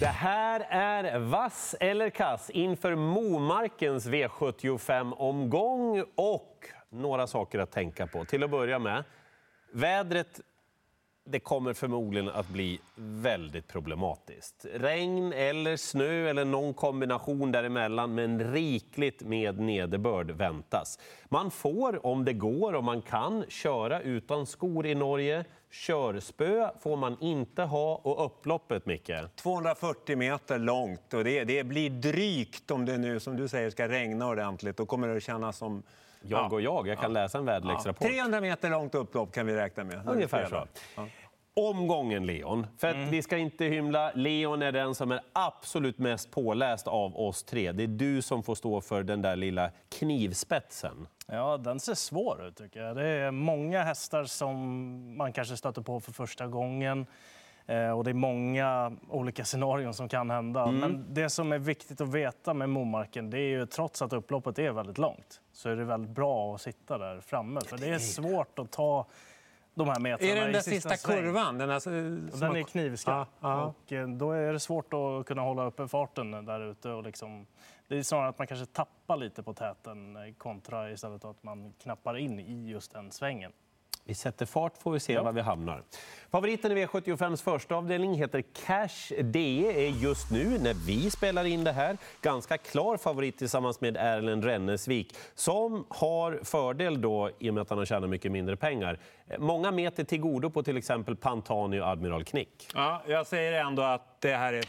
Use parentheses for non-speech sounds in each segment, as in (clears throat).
Det här är Vass eller kass inför Momarkens V75-omgång och några saker att tänka på. Till att börja med, vädret det kommer förmodligen att bli väldigt problematiskt. Regn eller snö eller någon kombination däremellan, men rikligt med nederbörd väntas. Man får, om det går och man kan, köra utan skor i Norge. Körspö får man inte ha och upploppet, Micke? 240 meter långt och det, det blir drygt om det nu, som du säger, ska regna ordentligt. Då kommer det att kännas som jag och jag. Jag kan ja. läsa en väderleksrapport. 300 meter långt upplopp kan vi räkna med. Ungefär så. Ja. Omgången Leon. För mm. vi ska inte hymla. Leon är den som är absolut mest påläst av oss tre. Det är du som får stå för den där lilla knivspetsen. Ja, den ser svår ut tycker jag. Det är många hästar som man kanske stöter på för första gången. Eh, och det är många olika scenarion som kan hända. Mm. Men det som är viktigt att veta med Momarken, det är ju trots att upploppet är väldigt långt, så är det väldigt bra att sitta där framme. För det är svårt att ta de här metrarna Är det den där sista, sista kurvan? Den, alltså, den är knivskarp. Ja, ja. Och eh, då är det svårt att kunna hålla uppe farten där ute. Och liksom, det är snarare att man kanske tappar lite på täten eh, kontra istället att man knappar in i just den svängen. Vi sätter fart får vi se ja. var vi hamnar. Favoriten i V75s första avdelning heter Cash DE är just nu, när vi spelar in det här, ganska klar favorit tillsammans med Erlend Rennesvik som har fördel då i och med att han har tjänat mycket mindre pengar. Många meter till godo på till exempel Pantani och Admiral Knick. Ja, jag säger ändå att det här är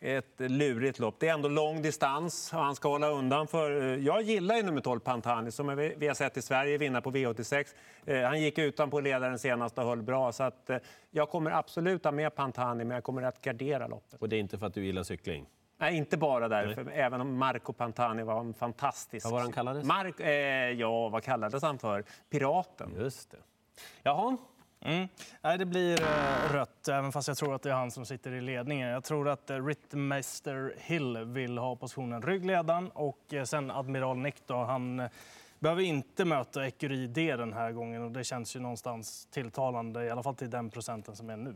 ett lurigt lopp. Det är ändå lång distans och han ska hålla undan för... Jag gillar ju nummer 12 Pantani som vi har sett i Sverige vinna på V86. Eh, han gick utan på ledaren senast och höll bra. Så att eh, jag kommer absolut ha med Pantani, men jag kommer att gardera loppet. Och det är inte för att du gillar cykling? Nej, inte bara därför. Även om Marco Pantani var en fantastisk... Vad var han kallades? Mark, eh, ja, vad kallades han för? Piraten. Just det. Jaha, Mm. Nej, det blir eh, rött, även fast jag tror att det är han som sitter i ledningen. Jag tror att eh, Rittmeister Hill vill ha positionen ryggledaren och eh, sen Admiral Nick då, han behöver inte möta Ecurie D den här gången och det känns ju någonstans tilltalande, i alla fall till den procenten som är nu.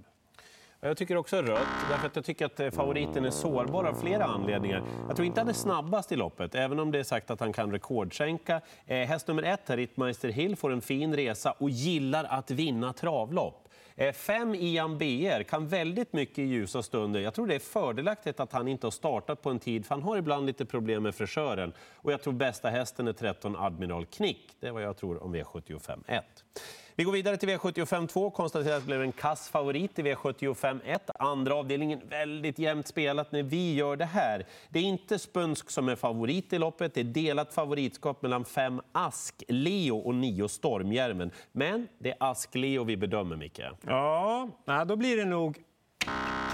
Jag tycker också rött, därför att jag tycker att eh, favoriten är sårbar av flera anledningar. Jag tror inte han är snabbast i loppet, även om det är sagt att han kan rekordsänka. Eh, häst nummer ett, Rittmeister Hill, får en fin resa och gillar att vinna travlopp. Eh, fem Ian BR kan väldigt mycket i ljusa stunder. Jag tror det är fördelaktigt att han inte har startat på en tid, för han har ibland lite problem med fräschören. Och jag tror bästa hästen är 13 Admiral Knick. Det är vad jag tror om V75 1. Vi går vidare till V75 2. Konstaterar att det blev en kass favorit i V75 1. Andra avdelningen väldigt jämnt spelat när vi gör det här. Det är inte Spunsk som är favorit i loppet. Det är delat favoritskap mellan fem Ask-Leo och nio Stormjärven. Men det är Ask-Leo vi bedömer, Micke. Ja, då blir det nog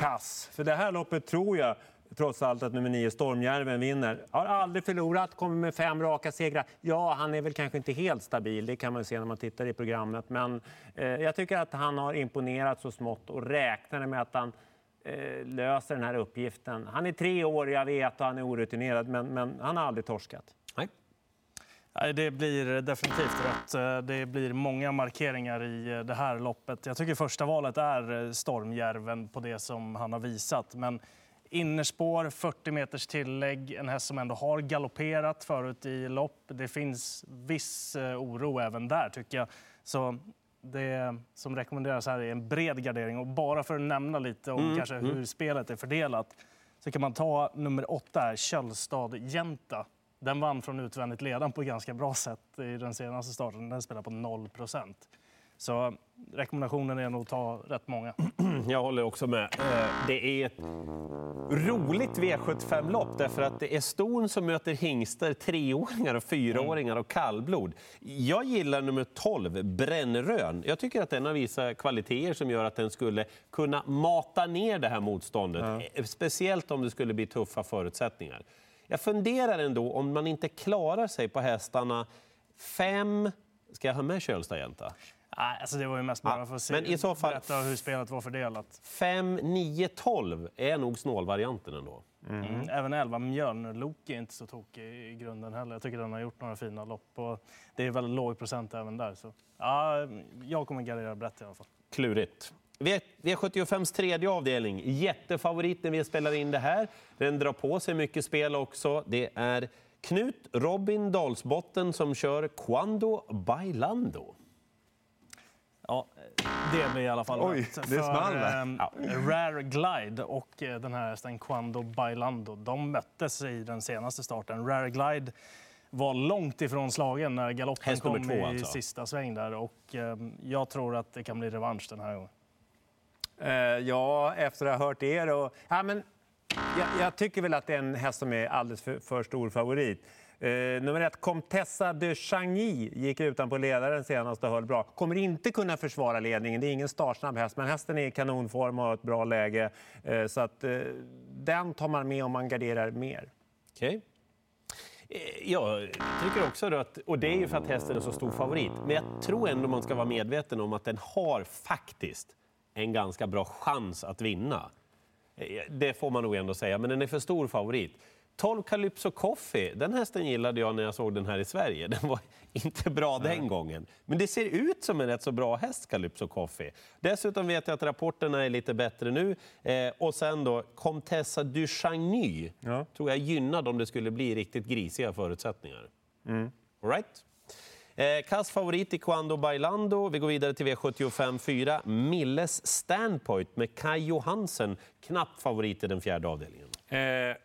kass. För det här loppet tror jag trots allt att nummer 9 Stormjärven vinner. Har aldrig förlorat, kommer med fem raka segrar. Ja, han är väl kanske inte helt stabil, det kan man se när man tittar i programmet. Men eh, jag tycker att han har imponerat så smått och räknar med att han eh, löser den här uppgiften. Han är tre år, jag vet, och han är orutinerad, men, men han har aldrig torskat. Nej. Det blir definitivt rött. Det blir många markeringar i det här loppet. Jag tycker första valet är Stormjärven på det som han har visat. Men Innerspår, 40 meters tillägg, en häst som ändå har galopperat förut i lopp. Det finns viss eh, oro även där, tycker jag. Så det som rekommenderas här är en bred gardering. Och bara för att nämna lite om mm. kanske hur mm. spelet är fördelat så kan man ta nummer åtta, här, Köllstad Jänta. Den vann från utvändigt ledan på ett ganska bra sätt i den senaste starten. Den spelar på 0 procent. Så rekommendationen är nog att ta rätt många. (clears throat) Jag håller också med. Eh, det är ett roligt V75-lopp därför att det är ston som möter hingstar, treåringar och fyraåringar och kallblod. Jag gillar nummer 12, Brännrön. Jag tycker att den har visat kvaliteter som gör att den skulle kunna mata ner det här motståndet. Ja. Eh, speciellt om det skulle bli tuffa förutsättningar. Jag funderar ändå om man inte klarar sig på hästarna 5... Ska jag ha med Kölstad-Jänta? Nej, alltså det var ju mest bara för att se, men i så fall, berätta hur spelet var fördelat. 5, 9, 12 är nog snålvarianten ändå. Mm. Mm. Även 11 Mjölnlok är inte så tokig i grunden heller. Jag tycker den har gjort några fina lopp. Och det är väldigt låg procent även där. Så, ja, jag kommer gardera brett i alla fall. Klurigt. V- V75s tredje avdelning. Jättefavorit när vi spelar in det här. Den drar på sig mycket spel också. Det är Knut Robin Dalsbotten som kör Quando Bailando. Ja, det blir i alla fall Oj, rätt. det För, small där. ehm, Rare Glide och eh, den här hästen Quando Bailando, de möttes i den senaste starten. Rare Glide var långt ifrån slagen när galoppen kom två, i alltså. sista sväng där. Och, ehm, jag tror att det kan bli revansch den här gången. Eh, ja, efter att ha hört er. Och, ja, men, jag, jag tycker väl att det är en häst som är alldeles för, för stor favorit. Eh, nummer ett, Comtessa de Changy gick utan på ledaren senast och höll bra. Kommer inte kunna försvara ledningen. Det är ingen startsnabb häst, men hästen är i kanonform och har ett bra läge. Eh, så att, eh, den tar man med om man garderar mer. Okej. Eh, jag tycker också att... och det är ju för att hästen är så stor favorit. Men jag tror ändå man ska vara medveten om att den har faktiskt en ganska bra chans att vinna. Eh, det får man nog ändå säga, men den är för stor favorit. 12 Calypso Coffee, den hästen gillade jag när jag såg den här i Sverige. Den var inte bra den gången. Men det ser ut som en rätt så bra häst, Calypso Coffee. Dessutom vet jag att rapporterna är lite bättre nu. Eh, och sen då, Comtessa du Chagny Ja. tror jag gynnad om det skulle bli riktigt grisiga förutsättningar. All right? Eh, Kass favorit i Quando Bailando. Vi går vidare till V75 4. Milles Standpoint med Kai Johansen. Knapp favorit i den fjärde avdelningen. Eh,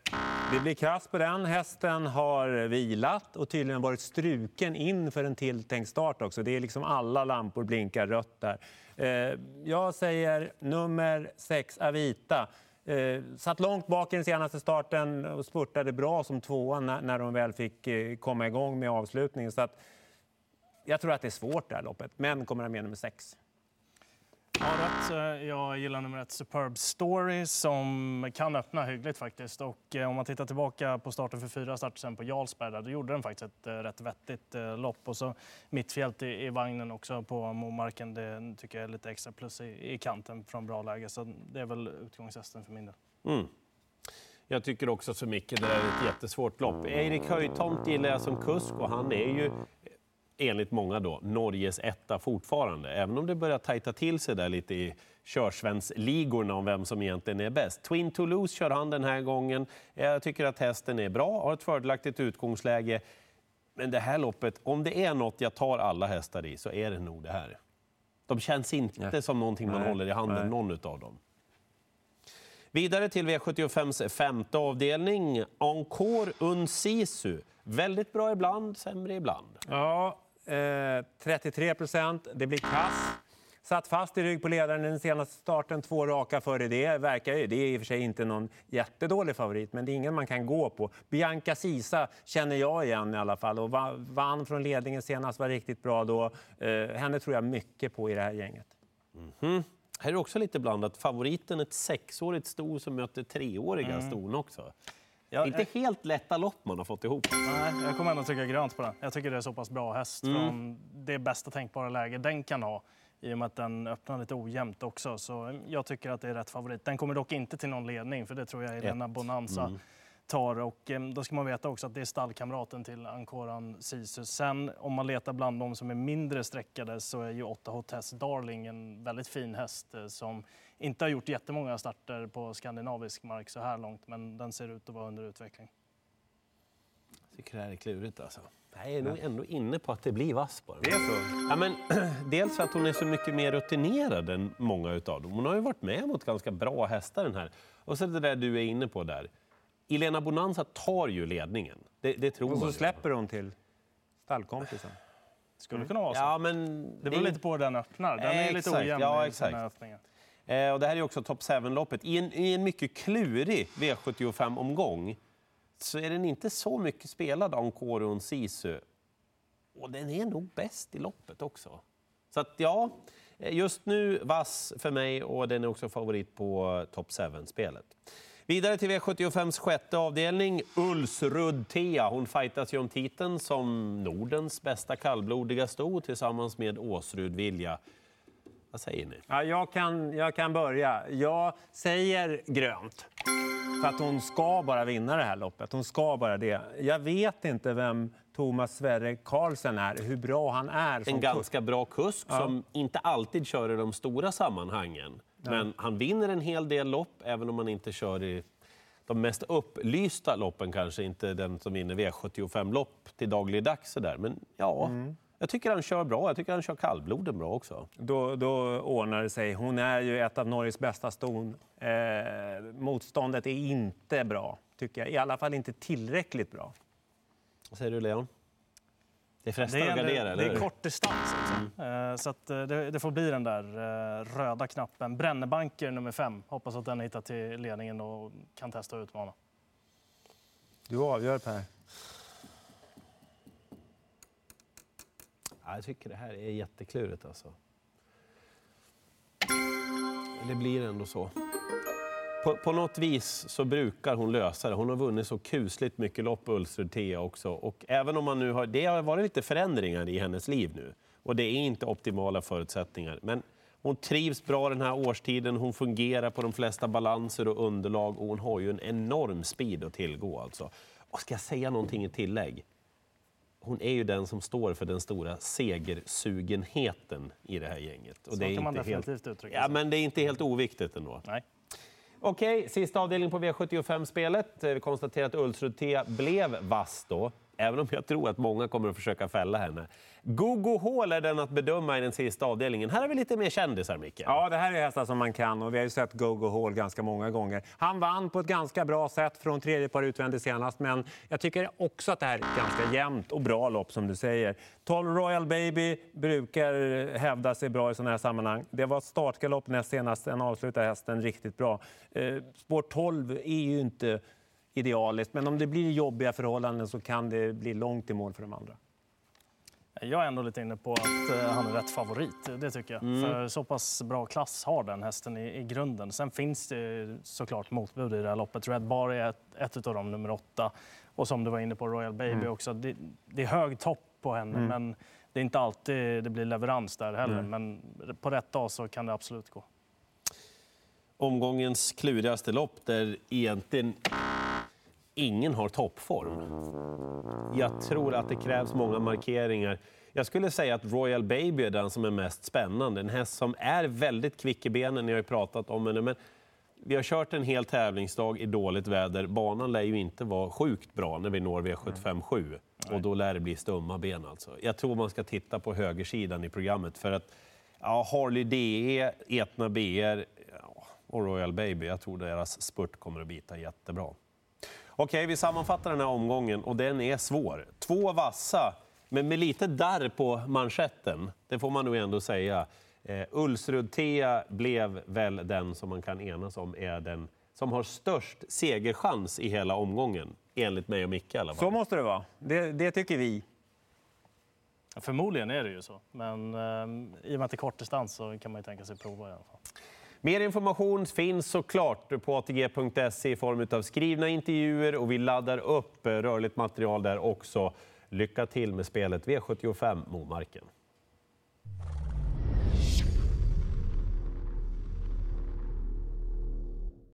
det blir krass på den. Hästen har vilat och tydligen varit struken inför en tilltänkt start också. Det är liksom alla lampor blinkar rött där. Eh, jag säger nummer sex, Avita. Eh, satt långt bak i den senaste starten och spurtade bra som tvåa när, när de väl fick eh, komma igång med avslutningen. Så att, jag tror att det är svårt det här loppet, men kommer ha med nummer sex. Ja, rätt. Eh, jag gillar nummer ett, Superb Story, som kan öppna hyggligt faktiskt. Och eh, om man tittar tillbaka på starten för fyra starter sen på Jarlsberg, där, då gjorde den faktiskt ett eh, rätt vettigt lopp. Och så mittfält i, i vagnen också på Momarken, det tycker jag är lite extra plus i, i kanten från bra läge. Så det är väl utgångshästen för min del. Mm. Jag tycker också så mycket det där är ett jättesvårt lopp. Erik Höjtomt gillar jag som kusk och han är ju enligt många då Norges etta fortfarande. Även om det börjar tajta till sig där lite i körsvensligorna om vem som egentligen är bäst. Twin Toulouse kör han den här gången. Jag tycker att hästen är bra, har ett fördelaktigt utgångsläge. Men det här loppet, om det är något jag tar alla hästar i så är det nog det här. De känns inte som någonting man Nej, håller i handen, nej. någon av dem. Vidare till V75s femte avdelning. Encore Un Sisu. Väldigt bra ibland, sämre ibland. Ja, eh, 33 procent. Det blir kass. Satt fast i rygg på ledaren i den senaste starten, två raka före det. Verkar ju, det är i och för sig inte någon jättedålig favorit, men det är ingen man kan gå på. Bianca Sisa känner jag igen i alla fall och va- vann från ledningen senast, var riktigt bra då. Eh, henne tror jag mycket på i det här gänget. Här är också lite blandat. Favoriten ett sexårigt sto som möter treåriga ston också. Ja, inte helt lätta lopp man har fått ihop. Nej, jag kommer ändå trycka grönt på den. Jag tycker det är så pass bra häst från det bästa tänkbara läge den kan ha. I och med att den öppnar lite ojämnt också. Så jag tycker att det är rätt favorit. Den kommer dock inte till någon ledning, för det tror jag Elena Bonanza tar. Och eh, då ska man veta också att det är stallkamraten till Ankoran Sisu. Sen om man letar bland de som är mindre sträckade så är ju 8 Hotess Darling en väldigt fin häst eh, som inte har gjort jättemånga starter på skandinavisk mark så här långt, men den ser ut att vara under utveckling. Jag tycker det här är klurigt alltså. Jag är nog ändå inne på att det blir vass på den. Det är så? Ja, men, (clears throat) dels för att hon är så mycket mer rutinerad än många utav dem. Hon har ju varit med mot ganska bra hästar den här. Och så det där du är inne på där. Elena Bonanza tar ju ledningen. Det, det tror Och så släpper hon till stallkompisen. Skulle kunna vara så. Ja, men Det beror lite på hur den öppnar. Den är lite ojämn ja, i sina öppningar. Eh, och det här är också Top 7-loppet. I en, I en mycket klurig V75-omgång så är den inte så mycket spelad, av och Sisu. Och den är nog bäst i loppet också. Så att ja, eh, just nu vass för mig och den är också favorit på Top 7-spelet. Vidare till V75s sjätte avdelning. Ulsrud Thea. Hon fightas ju om titeln som Nordens bästa kallblodiga sto tillsammans med Åsrud Vilja. Vad säger ni? Ja, jag, kan, jag kan börja. Jag säger grönt. För att hon ska bara vinna det här loppet. Hon ska bara det. Jag vet inte vem Thomas Sverre Karlsson är, hur bra han är en kusk. ganska bra kusk som inte alltid kör i de stora sammanhangen. Men han vinner en hel del lopp, även om han inte kör i de mest upplysta loppen kanske, inte den som vinner V75-lopp till dagligdags. Sådär. Men ja, jag tycker han kör bra. Jag tycker han kör kallbloden bra också. Då, då ordnar det sig. Hon är ju ett av Norges bästa ston. Eh, motståndet är inte bra, tycker jag. I alla fall inte tillräckligt bra. Vad säger du, Leon? Det är Det frestande är, att gardera, det eller är hur? kort distans. Också. Eh, Så att eh, det, det får bli den där eh, röda knappen. Brännebanker nummer fem. Hoppas att den hittar till ledningen och kan testa att utmana. Du avgör, Per. Ja, jag tycker det här är jätteklurigt alltså. Det blir ändå så. På, på något vis så brukar hon lösa det. Hon har vunnit så kusligt mycket lopp, Ulsrud Thea också. Och även om man nu har, det har varit lite förändringar i hennes liv nu. Och det är inte optimala förutsättningar. Men hon trivs bra den här årstiden. Hon fungerar på de flesta balanser och underlag. Och hon har ju en enorm speed att tillgå alltså. Och ska jag säga någonting i tillägg? Hon är ju den som står för den stora segersugenheten i det här gänget. Och Så det är kan man inte helt... definitivt uttrycka Ja, men det är inte helt oviktigt ändå. Nej. Okej, sista avdelningen på V75-spelet. Eh, Vi konstaterar att Ulsrud T blev vass då, även om jag tror att många kommer att försöka fälla henne. Gogo Hall är den att bedöma i den sista avdelningen. Här har vi lite mer kändisar, Micke. Ja, det här är hästar som man kan och vi har ju sett Gogo Hall ganska många gånger. Han vann på ett ganska bra sätt från tredje par utvändigt senast, men jag tycker också att det här är ett ganska jämnt och bra lopp som du säger. 12 Royal Baby brukar hävda sig bra i sådana här sammanhang. Det var startgalopp näst senast, den avslutade hästen riktigt bra. Eh, spår 12 är ju inte idealiskt, men om det blir jobbiga förhållanden så kan det bli långt i mål för de andra. Jag är ändå lite inne på att eh, han är rätt favorit. Det tycker jag. För så pass bra klass har den hästen i, i grunden. Sen finns det såklart motbud i det här loppet. Red Bar är ett, ett av dem, nummer åtta. Och som du var inne på, Royal Baby också. Det, det är hög topp på henne, men det är inte alltid det blir leverans där heller. Men på rätt dag så kan det absolut gå. Omgångens klurigaste lopp där egentligen ingen har toppform. Jag tror att det krävs många markeringar. Jag skulle säga att Royal Baby är den som är mest spännande. En häst som är väldigt kvick i benen, ni har ju pratat om henne. Men vi har kört en hel tävlingsdag i dåligt väder. Banan lär ju inte vara sjukt bra när vi når V75 Och då lär det bli stumma ben alltså. Jag tror man ska titta på högersidan i programmet för att ja, Harley DE, Etna BR ja, och Royal Baby, jag tror deras spurt kommer att bita jättebra. Okej, vi sammanfattar den här omgången och den är svår. Två vassa, men med lite darr på manschetten. Det får man nog ändå säga. Eh, Ulsrud Thea blev väl den som man kan enas om är den som har störst segerchans i hela omgången. Enligt mig och Micke i alla fall. Så måste det vara. Det, det tycker vi. Förmodligen är det ju så. Men eh, i och med att det är kortdistans så kan man ju tänka sig prova i alla fall. Mer information finns såklart på ATG.se i form av skrivna intervjuer och vi laddar upp rörligt material där också. Lycka till med spelet V75 Momarken.